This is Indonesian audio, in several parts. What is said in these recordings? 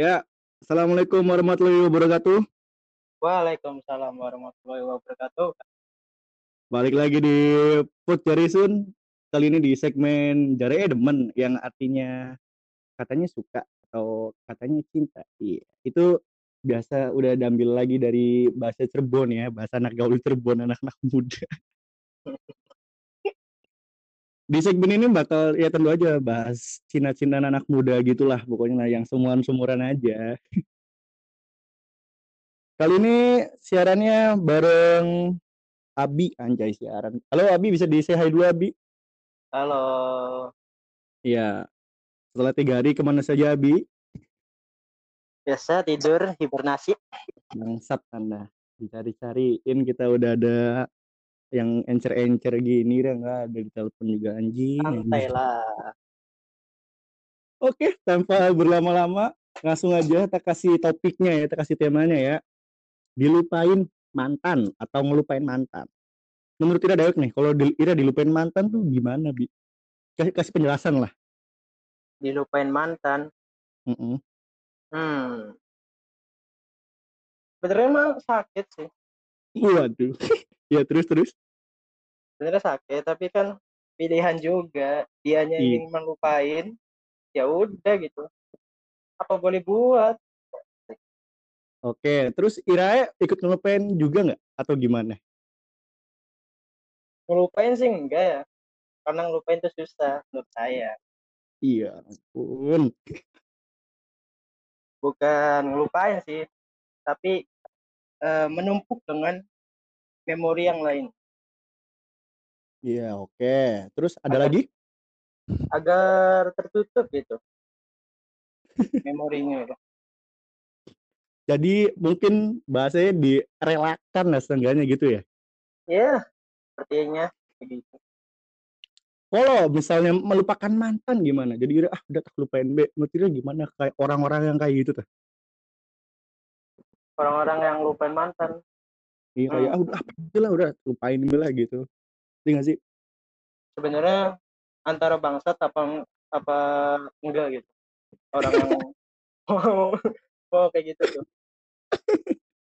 Ya, Assalamualaikum warahmatullahi wabarakatuh. Waalaikumsalam warahmatullahi wabarakatuh. Balik lagi di Food Jarisun. Kali ini di segmen Jare Demen yang artinya katanya suka atau katanya cinta. Iya, itu biasa udah diambil lagi dari bahasa Cirebon ya, bahasa anak gaul Cirebon, anak-anak muda. Di segmen ini bakal ya tentu aja bahas cinta-cinta anak muda gitulah pokoknya nah, yang semuan-sumuran aja. Kali ini siarannya bareng Abi anjay siaran. Halo Abi bisa di say hi dulu Abi? Halo. Iya. Setelah tiga hari ke mana saja Abi? Biasa tidur hibernasi. Bangsat anda. Dicari-cariin kita udah ada yang encer-encer gini udah nggak ada di telepon juga anjing. Santai anjing. lah. Oke, tanpa berlama-lama langsung aja kita kasih topiknya ya, kita kasih temanya ya. Dilupain mantan atau ngelupain mantan. Menurut Ira Dayok nih, kalau di- Ira dilupain mantan tuh gimana, Bi? Kasih, kasih penjelasan lah. Dilupain mantan. Mm-mm. Hmm. Sebenarnya emang sakit sih. Waduh. ya terus terus. Sebenarnya sakit, tapi kan pilihan juga. Dianya Iya. ingin melupain, ya udah gitu. Apa boleh buat? Oke, terus Ira ikut ngelupain juga nggak atau gimana? Ngelupain sih enggak ya. Karena ngelupain itu susah menurut saya. Iya, ampun. Bukan ngelupain sih, tapi eh, menumpuk dengan memori yang lain. Iya, oke. Terus ada Agar- lagi? agar tertutup gitu memorinya gitu. Jadi mungkin bahasanya direlakan lah setengahnya gitu ya. ya sepertinya begitu Kalau misalnya melupakan mantan gimana? Jadi ah udah tak lupain B. Menurut Ira gimana kayak orang-orang yang kayak gitu tuh? orang-orang yang lupain mantan Iya kayak Hmm. ah udah apa lah udah lupain lah gitu. Iya nggak sih? sebenarnya antara bangsat apa apa enggak gitu orang yang mau mau kayak gitu tuh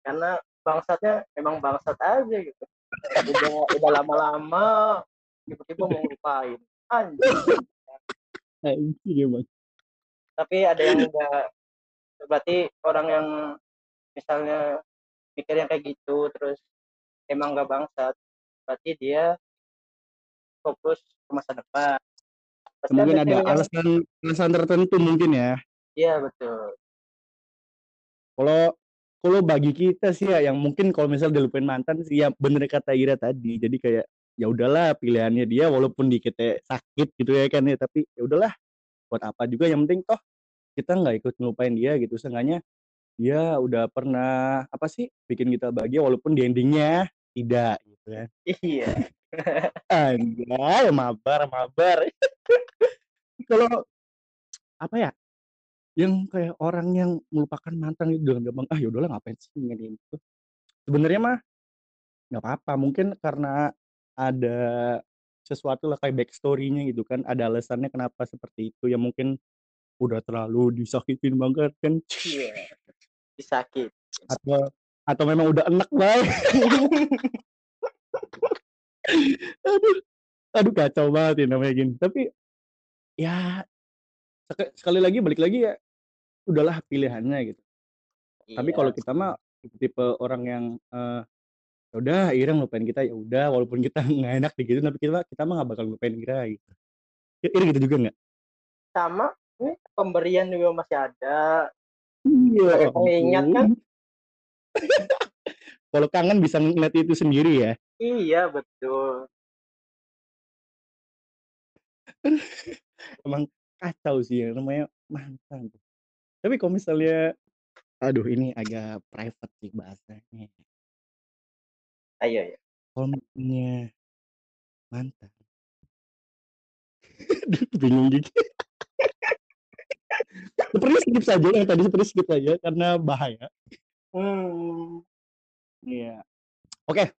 karena bangsatnya emang bangsat aja gitu udah udah lama-lama tiba-tiba mau lupain anjing Anjing emang. tapi ada yang enggak berarti orang yang misalnya mikir yang kayak gitu terus emang nggak bangsat. Berarti dia fokus ke masa depan. Pasti Mungkin ada yang- alasan alasan tertentu mungkin ya. iya betul. Kalau kalau bagi kita sih ya yang mungkin kalau misal dilupain mantan sih ya bener kata Ira tadi. Jadi kayak ya udahlah pilihannya dia walaupun dikit sakit gitu ya kan ya tapi ya udahlah. Buat apa juga yang penting toh kita nggak ikut ngelupain dia gitu. Seenggaknya dia udah pernah apa sih bikin kita bahagia walaupun di endingnya tidak gitu kan iya. Anjay mabar mabar. Kalau apa ya yang kayak orang yang melupakan mantan itu dengan gampang ah yaudahlah ngapain sih ngene itu sebenarnya mah nggak apa-apa. Mungkin karena ada sesuatu lah kayak backstory-nya gitu kan ada alasannya kenapa seperti itu. Ya mungkin udah terlalu disakitin banget kan. Iya disakit atau atau memang udah enak banget aduh aduh kacau banget ya namanya gini. Tapi ya sek- sekali lagi balik lagi ya udahlah pilihannya gitu. Tapi Iya. kalau kita mah tipe orang yang eh "Ya udah Ira ngelupain kita ya udah walaupun kita nggak enak gitu tapi kita kita mah nggak bakal ngelupain Ira gitu. Ira gitu juga nggak? Sama ini pemberian juga masih ada iya Pakai pengingat kan? kalau kangen bisa ngeliat itu sendiri ya iya betul emang kacau sih yang namanya mantan. Tapi kalau misalnya, aduh ini agak private sih bahasanya. ayo ya Kalau misalnya mantan, bingung gitu. Seperti skip saja yang tadi seperti skip saja karena bahaya. hmm Iya. Oke,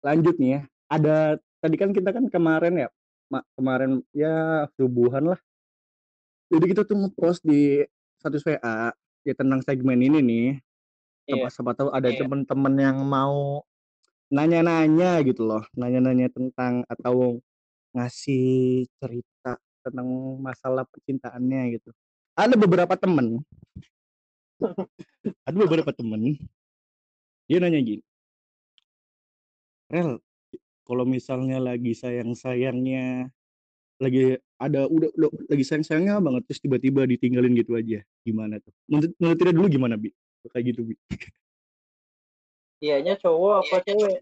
lanjut nih ya. Ada tadi kan kita kan kemarin ya, ma- kemarin ya subuhan lah. Jadi kita tuh ngepost di status WA ya tentang segmen ini nih. Iya. Siapa siapa tahu ada Iya. temen-temen yang mau nanya-nanya gitu loh, nanya-nanya tentang atau ngasih cerita tentang masalah percintaannya gitu. Ada beberapa temen ada beberapa temen, dia nanya gini "Rel, kalau misalnya lagi sayang-sayangnya, lagi ada udah udah lagi sayang-sayangnya banget terus tiba-tiba ditinggalin gitu aja, gimana tuh?" Menurut menurut Tira dulu gimana, Bi, kayak gitu, Bi? Iyanya cowok apa cewek?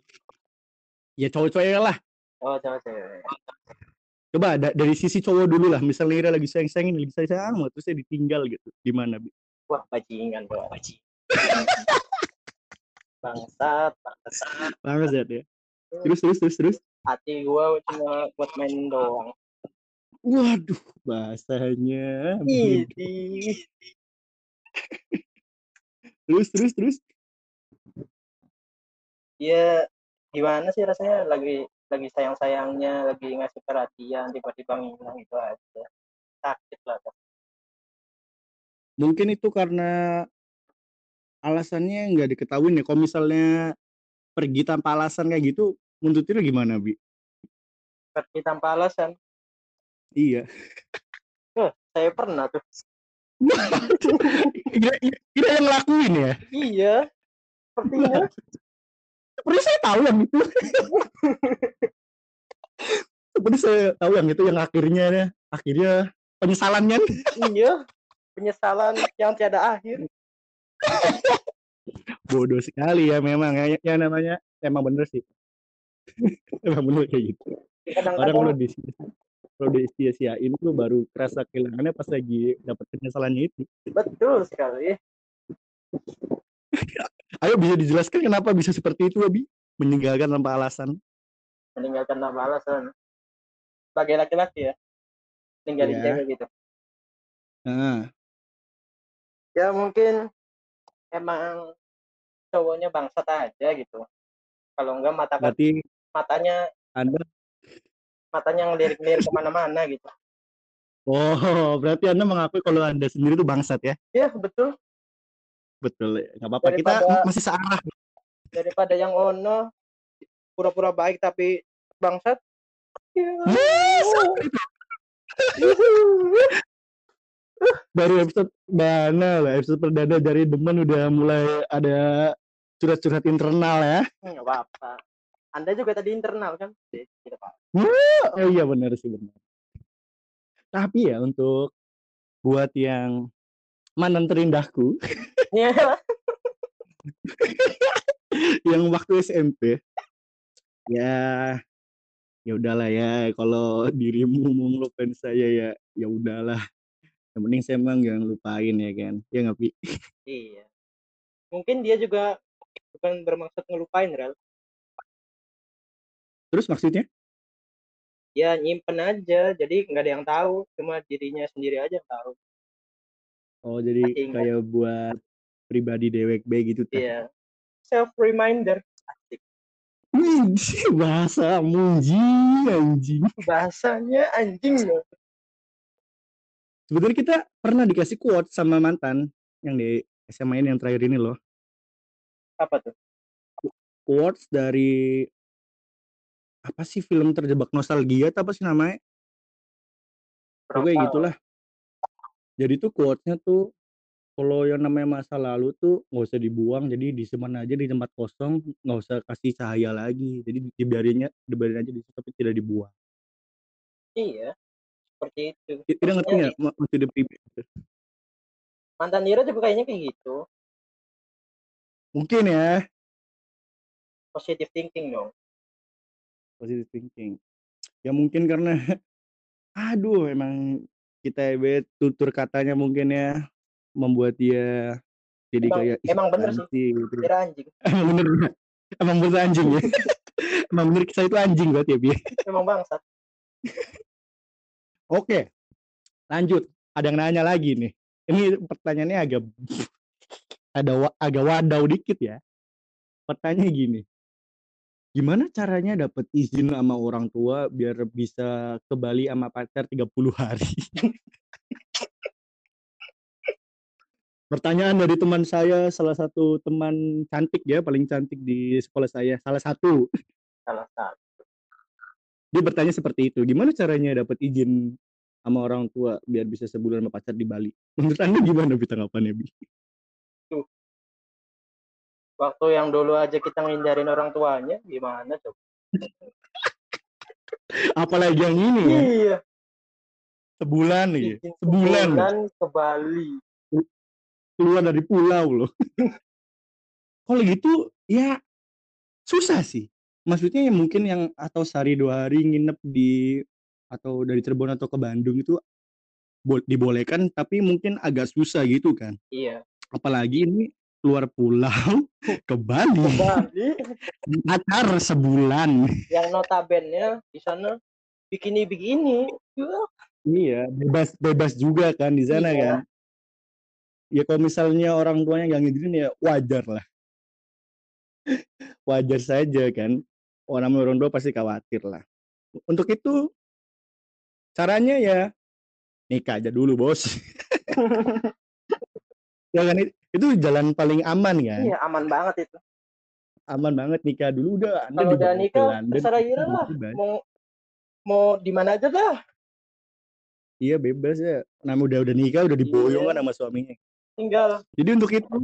Ya cowok-cowoknya lah. Oh, cewek-cewek. Coba da dari sisi cowok dulu lah, misalnya Ira lagi sayang-sayangnya, lagi sayang-sayang banget terus dia ditinggal gitu, gimana, Bi? Wah, bajingan tuh. Bangsat, bangsat. Bangsat ya. Terus terus terus terus? Hati gua cuma buat main doang. Waduh, bahasanya. Terus terus terus? Ya, gimana sih rasanya lagi lagi sayang-sayangnya, lagi ngasih perhatian, tiba-tiba ngilang gitu aja. Sakit lah. Kak. Mungkin itu karena alasannya nggak diketahuin ya, kalau misalnya pergi tanpa alasan kayak gitu, menurut Tira gimana, Bi? Pergi tanpa alasan. Iya. Eh, saya pernah tuh. Kira kira Ira yang ngelakuin ya? Iya. Sepertinya. Seperti saya tahu yang itu. Seperti saya tahu yang itu yang akhirnya akhirnya penyesalannya. iya. Penyesalan yang tiada akhir. Bodoh sekali ya memang ya, ya namanya emang bener sih. emang bener kayak gitu. Orang kalau di kalau disia-siain tuh baru kerasa kehilangannya pas lagi dapat penyesalannya itu. betul sekali. Ayo bisa dijelaskan kenapa bisa seperti itu, Abi? Meninggalkan tanpa alasan. Meninggalkan tanpa alasan. Sebagai laki-laki ya. Ninggalin Iya. cewek gitu. Nah, Ya mungkin emang cowoknya bangsat aja gitu. Kalau enggak mata berarti matanya Anda matanya ngelirik-lirik ke mana-mana gitu. oh, berarti Anda mengakui kalau Anda sendiri tuh bangsat ya? Iya betul. Betul. ya. Nggak apa-apa. Kita masih searah. Daripada yang ono pura-pura baik tapi bangsat. Ya. Baru episode mana lah, episode perdana dari Demen udah mulai ada curhat-curhat internal ya. Enggak apa-apa. Anda juga tadi internal kan? Tidak apa. Oh iya benar sih benar. Tapi ya untuk buat yang mantan terindahku. Ya, yang waktu SMP ya ya udahlah ya. Kalau dirimu mau ngelupain saya ya ya udahlah. Yang penting saya emang gak ngelupain ya kan. Ya nggak Pi? iya. Mungkin dia juga bukan bermaksud ngelupain, Rel. terus maksudnya? Ya nyimpen aja, jadi nggak ada yang tahu, cuma dirinya sendiri aja yang tahu. Oh jadi ingat. kayak buat pribadi dewek B gitu Iya. Self reminder. Asik. Wih, bahasa anjing anjing Bahasanya anjing loh. sebetulnya kita pernah dikasih quote sama mantan yang di SMA ini yang terakhir ini loh Apa tuh? quotes dari apa sih film terjebak nostalgia atau apa sih namanya pokoknya Profile. gitulah jadi tuh quotesnya tuh kalau yang namanya masa lalu tuh nggak usah dibuang jadi disimpan aja di tempat kosong nggak usah kasih cahaya lagi jadi dibiarinnya dibiarin aja di situ tapi tidak dibuang Iya. Seperti itu. tidak ngerti nggak mak- maksudnya pribadi itu? Mantan Dira juga kayaknya kayak gitu. mungkin ya Positive thinking dong. positive thinking ya mungkin karena aduh emang kita bet tutur katanya mungkin ya membuat dia jadi Emang- kayak "Ih, emang bener apaan sih. sih?" gitu. Dira anjing. emang bener emang bener anjing ya emang bener saya itu anjing berarti ya Bi Emang bangsat. oke lanjut ada yang nanya lagi nih ini pertanyaannya agak ada wa- agak wadaw dikit ya pertanyaannya gini gimana caranya dapat izin sama orang tua biar bisa ke Bali sama pacar 30 hari Pertanyaan dari teman saya, salah satu teman cantik ya, paling cantik di sekolah saya, salah satu. Salah satu. Dia bertanya seperti itu, "Gimana caranya dapat izin sama orang tua biar bisa sebulan sama pacar di Bali?" Menurut Anda gimana Bi tanggapannya, Bi? Waktu yang dulu aja kita ngindarin orang tuanya, gimana coba? Apalagi yang ini ya. Iya. Sebulan nih, sebulan. sebulan ke Bali. Keluar dari pulau loh. Kalau gitu ya susah sih. Maksudnya ya mungkin yang atau sehari dua hari nginep di atau dari Cirebon atau ke Bandung itu bo dibolehkan tapi mungkin agak susah gitu kan. Iya. Apalagi ini keluar pulau ke Bali. Ke Bali Pacar sebulan. yang notabene di sana bikini-bikini. Ya, Iya, bebas bebas juga kan di sana Iya. kan. Ya kalau misalnya orang tuanya nggak ngizinin ya wajar lah. Wajar saja kan. Orang orang tua pasti khawatir lah. Untuk itu caranya ya nikah aja dulu bos. ya kan itu jalan paling aman kan. Iya, aman banget itu. Aman banget nikah dulu udah Anda Kalau udah nikah, terserah Ira lah. Mau mau di mana aja dah. Iya bebas ya. Nama udah udah nikah udah diboyong Iya. kan sama suaminya. Tinggal Jadi untuk itu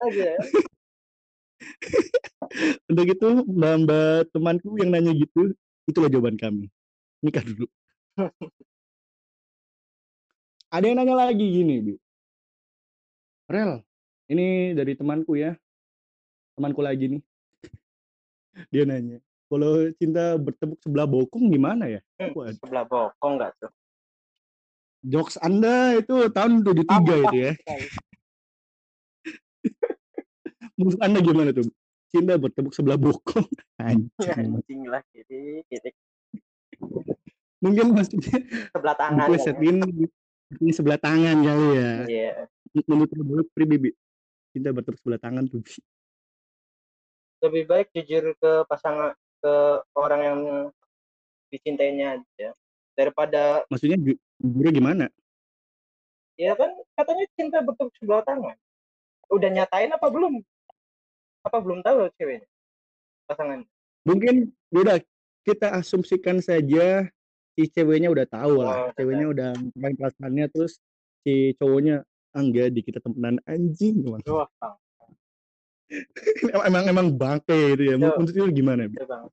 aja ya. Untuk itu mbak-mbak temanku yang nanya gitu, itulah jawaban kami. Nikah dulu. Ada yang nanya lagi gini, Bi. Rel, ini dari temanku ya. Temanku lagi nih. Dia nanya, kalau cinta bertepuk sebelah bokong gimana ya? Hmm, sebelah bokong nggak tuh? jokes Anda itu tahun 73 itu ya. Menurut Anda gimana tuh? Cinta bertepuk sebelah bokong. Anjing. Anjing lah gitu. Mungkin maksudnya Sebelah tangan. kan ya. diplesetin ini sebelah tangan kali ya. Iya. menurut menurut Pri Bibi cinta bertepuk sebelah tangan tuh Bi. Lebih baik jujur ke pasangan ke orang yang dicintainya aja daripada maksudnya ju- jujurnya gimana ya kan katanya cinta bertepuk sebelah tangan. Udah nyatain apa belum? Apa belum tahu ceweknya? Pasangan. mungkin udah kita asumsikan saja si ceweknya udah tahu Oh, lah udah ceweknya udah main perasaannya terus si cowoknya enggak di kita temenan anjing emang Bang. emang emang, bangke gitu ya Yo. menurut itu gimana banget.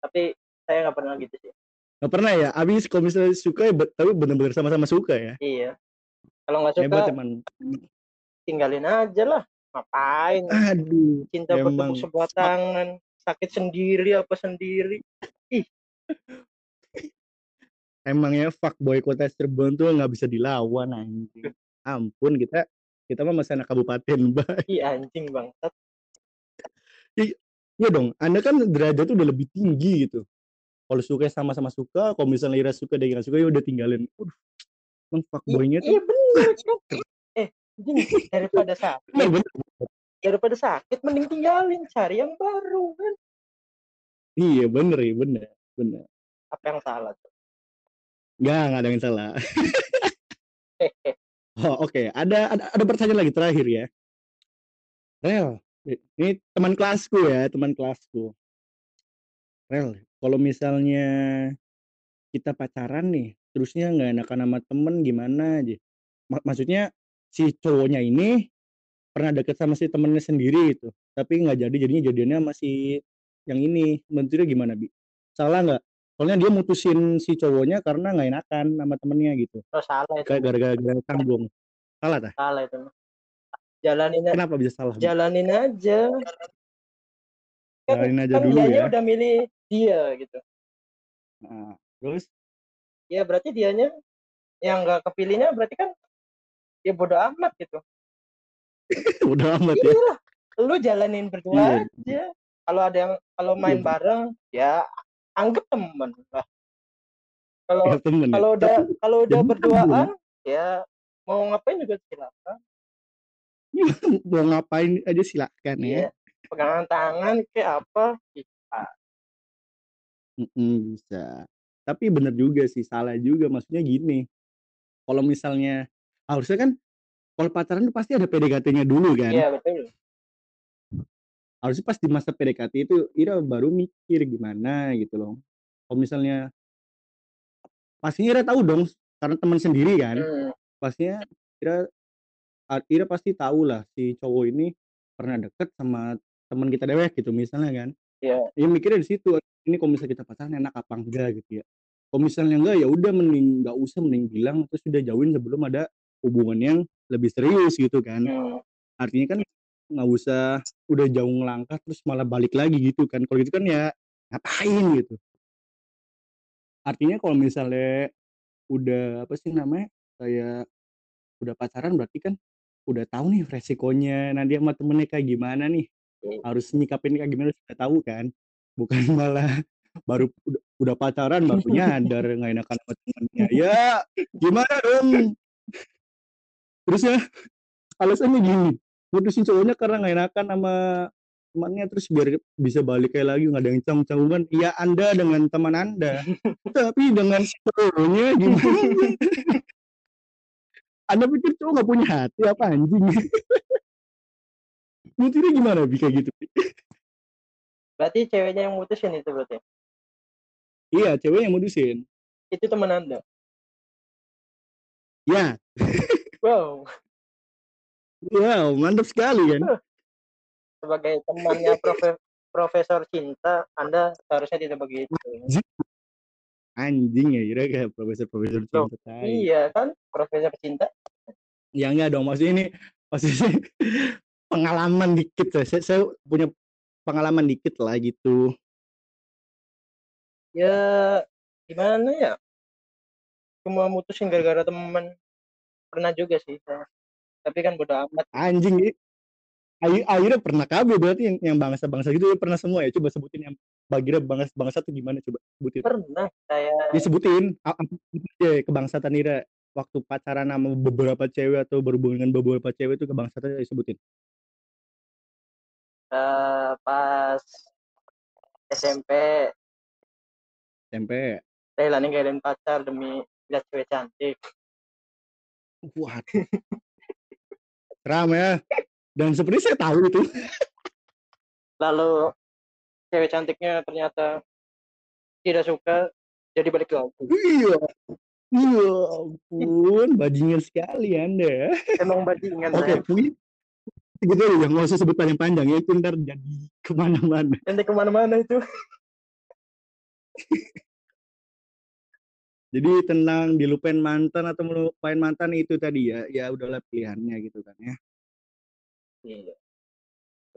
Tapi saya nggak pernah gitu sih. nggak pernah ya abis kalau misalnya suka ya tapi bener-bener sama-sama suka ya Iya. Kalau nggak suka, hebat emang tinggalin aja lah. Ngapain? aduh Cinta emang. bertepuk sebelah tangan. Sakit sendiri apa sendiri. emangnya fuckboy kota Cirebon tuh nggak bisa dilawan anjing ampun kita kita mah masih anak kabupaten Mbak. Ih anjing bangsat. Iya dong, Anda kan derajat tuh udah lebih tinggi gitu. Kalau suka sama-sama suka, kalau misalnya Ira suka dia nggak suka ya udah tinggalin. Udah, emang fuckboynya tuh Iya bener kan. Eh, anjing, daripada sakit, bener. daripada sakit mending tinggalin, cari yang baru kan. Iya bener ya bener, bener. Apa yang salah tuh? Nggak, nggak ada yang salah. Oh oke, ada, ada ada pertanyaan lagi terakhir ya. Rel, ini teman kelasku ya, teman kelasku. Rel, kalau misalnya kita pacaran nih, terusnya nggak enakan sama temen gimana aja? Ma- maksudnya si cowoknya ini pernah deket sama si temennya sendiri gitu, tapi nggak jadi jadinya jadiannya sama si yang ini. Menurutnya gimana bi? Salah nggak? Soalnya dia mutusin si cowoknya karena nggak enakan sama temennya gitu. Oh, salah itu. Kayak gara-gara gara canggung. Salah tak? Salah itu. Jalanin a- Kenapa bisa salah? Jalanin aja. Jalanin aja kan dulu ya. udah milih dia gitu. Nah, terus Ya berarti dianya yang nggak kepilihnya berarti kan ya bodo amat gitu. udah amat ya. Iya, lu jalanin berdua Iya. aja. Kalau ada yang kalau main Iya. bareng ya anggap temen lah. Kalau Ya, temen ya. kalau udah Tapi kalau udah bukan berduaan ya mau ngapain juga silakan. mau ngapain aja silakan ya. Iya. Pegangan tangan kayak apa? Bisa. Mm-mm, bisa. Tapi bener juga sih, salah juga. Maksudnya gini, kalau misalnya harusnya kan Kalau pacaran pasti ada PDKT-nya dulu kan? Iya, betul. Harusnya pas di masa PDKT itu Ira baru mikir gimana gitu loh. Kalau misalnya pastinya Ira tahu dong karena teman sendiri kan. Hmm. Pastinya Ira Ira pasti tahu lah si cowok ini pernah deket sama teman kita dewek gitu misalnya kan. Iya. Ya mikirnya di situ. Ini kalau misalnya kita pacaran enak apa enggak gitu ya. Kalau misalnya enggak ya udah mending nggak usah mending bilang terus udah jauhin sebelum ada hubungan yang lebih serius gitu kan. Hmm. Artinya kan nggak usah udah jauh ngelangkah terus malah balik lagi gitu kan. Kalau gitu kan ya ngapain gitu. Artinya kalau misalnya udah apa sih namanya kayak udah pacaran berarti kan udah tahu nih resikonya. Nanti sama temennya kayak gimana nih? Harus nyikapin kayak gimana sudah tahu kan? Bukan malah baru udah, udah pacaran baru nyadar nggak enakan sama temennya. Ya gimana dong? Terus ya alasannya gini putusin cowoknya karena nggak enakan sama temannya terus biar bisa balik kayak lagi nggak ada yang canggung-canggungan ya anda dengan teman anda tapi dengan cowoknya gimana anda pikir cowok nggak punya hati apa anjing Mutirnya gimana Bi kayak gitu? Berarti ceweknya yang mutusin itu berarti? Iya, cewek yang mutusin. Itu teman Anda? Ya. Wow. Wow, mantap sekali kan? Sebagai temannya profe Profesor Cinta, Anda seharusnya tidak begitu. Anjing ya, kira kayak Profesor-Profesor Cinta. Loh, iya kan, Profesor Cinta. Ya enggak dong, maksudnya ini pasti pengalaman dikit lah. Saya, saya punya pengalaman dikit lah gitu. Ya gimana ya? Cuma mutusin gara-gara teman. Pernah juga sih. Tapi kan bodo amat. Anjing akhirnya pernah kabel berarti yang, yang bangsa-bangsa gitu ya pernah semua ya? Coba sebutin yang bagira bangsa bangsa tuh gimana coba sebutin. Pernah saya disebutin ya kebangsaan Ira. Waktu pacaran sama beberapa cewek atau berhubungan dengan beberapa cewek itu kebangsaan disebutin uh, pas SMP SMP saya lah ninggalin pacar demi lihat cewek cantik. Wah Ram ya. Dan seperti saya tahu itu. Lalu cewek cantiknya ternyata tidak suka jadi balik lagi iya. Iya ampun bajingan sekali anda emang bajingan oke okay, gitu ya nggak usah sebut panjang panjang ya itu ntar jadi ke mana-mana. Nanti ke mana-mana itu jadi tenang dilupain mantan atau melupain mantan itu tadi ya ya udahlah pilihannya gitu kan ya. Iya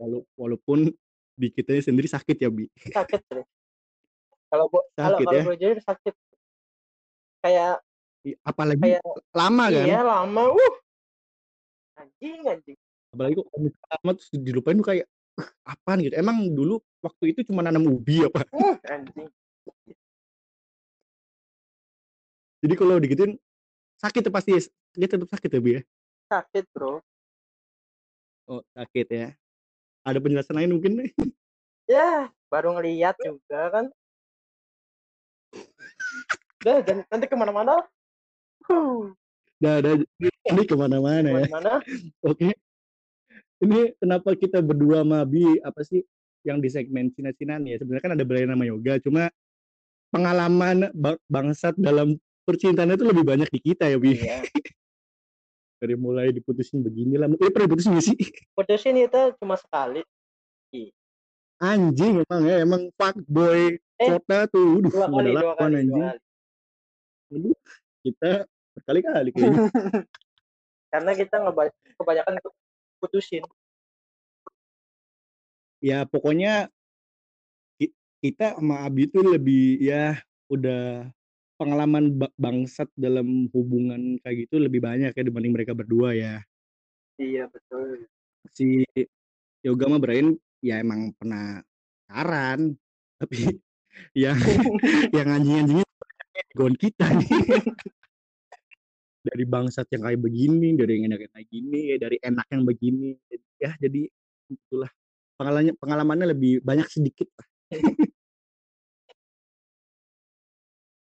Wala walaupun di kita sendiri sakit ya bi. Sakit ya. kalau kalau ya? kalau jadi sakit. Kayak apalagi kayak, lama kan? iya lama. Uh. Anjing anjing. Apalagi kok lama terus dilupain tuh kayak apaan gitu? Emang dulu waktu itu cuma nanam ubi apa uh, anjing jadi kalau digituin sakit tuh pasti dia tetap sakit ya ya sakit bro oh sakit ya ada penjelasan lain mungkin nih ya baru ngeliat juga kan udah dan nanti ke mana-mana huh. Dah, dah, ini ke mana-mana ya. Ke mana? Oke. Ini kenapa kita berdua sama Bi apa sih yang di segmen Cina-Cinaan ya? Sebenarnya kan ada brand nama yoga, cuma pengalaman bangsat dalam percintaan itu lebih banyak di kita ya, Bi. Iya. Dari mulai diputusin begini lah. Eh, pernah diputusin gak sih? Putusin itu cuma sekali. Anjing emang ya, emang fuckboy eh, kota tuh. Udah, dua kali, dua kali, anjing. Dua kali. kita berkali-kali kayaknya. Karena kita kebanyakan putusin. Ya pokoknya kita sama Abi itu lebih ya udah pengalaman bangsat dalam hubungan kayak gitu lebih banyak ya dibanding mereka berdua ya. Iya betul. Si Yoga mah Brain ya emang pernah saran tapi yang yang anjing-anjingnya gon kita nih dari bangsat yang kayak begini dari yang enak kayak gini dari enak yang begini ya jadi itulah pengalamannya pengalamannya lebih banyak sedikit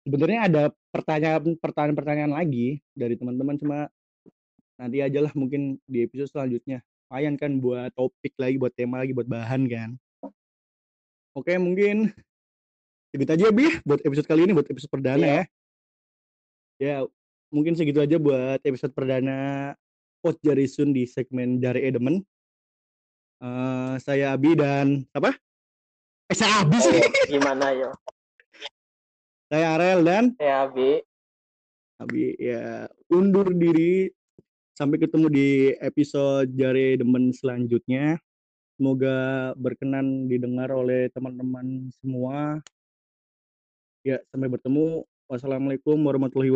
sebenarnya ada pertanyaan pertanyaan pertanyaan lagi dari teman-teman cuma nanti ajalah mungkin di episode selanjutnya. Lumayan kan buat topik lagi, buat tema lagi, buat bahan kan. Oke, mungkin segitu aja Bi buat episode kali ini, buat episode perdana Iya. ya. Ya, mungkin segitu aja buat episode perdana Pot Jarisun di segmen Jari Edemen. Eh, saya Abi dan apa? Eh, saya Abi sih. Ayo, gimana yo? Saya Arel dan Ya, Abi. Abi ya undur diri. Sampai ketemu di episode Jari Demen selanjutnya. Semoga berkenan didengar oleh teman-teman semua. Ya, sampai bertemu. Wassalamualaikum warahmatullahi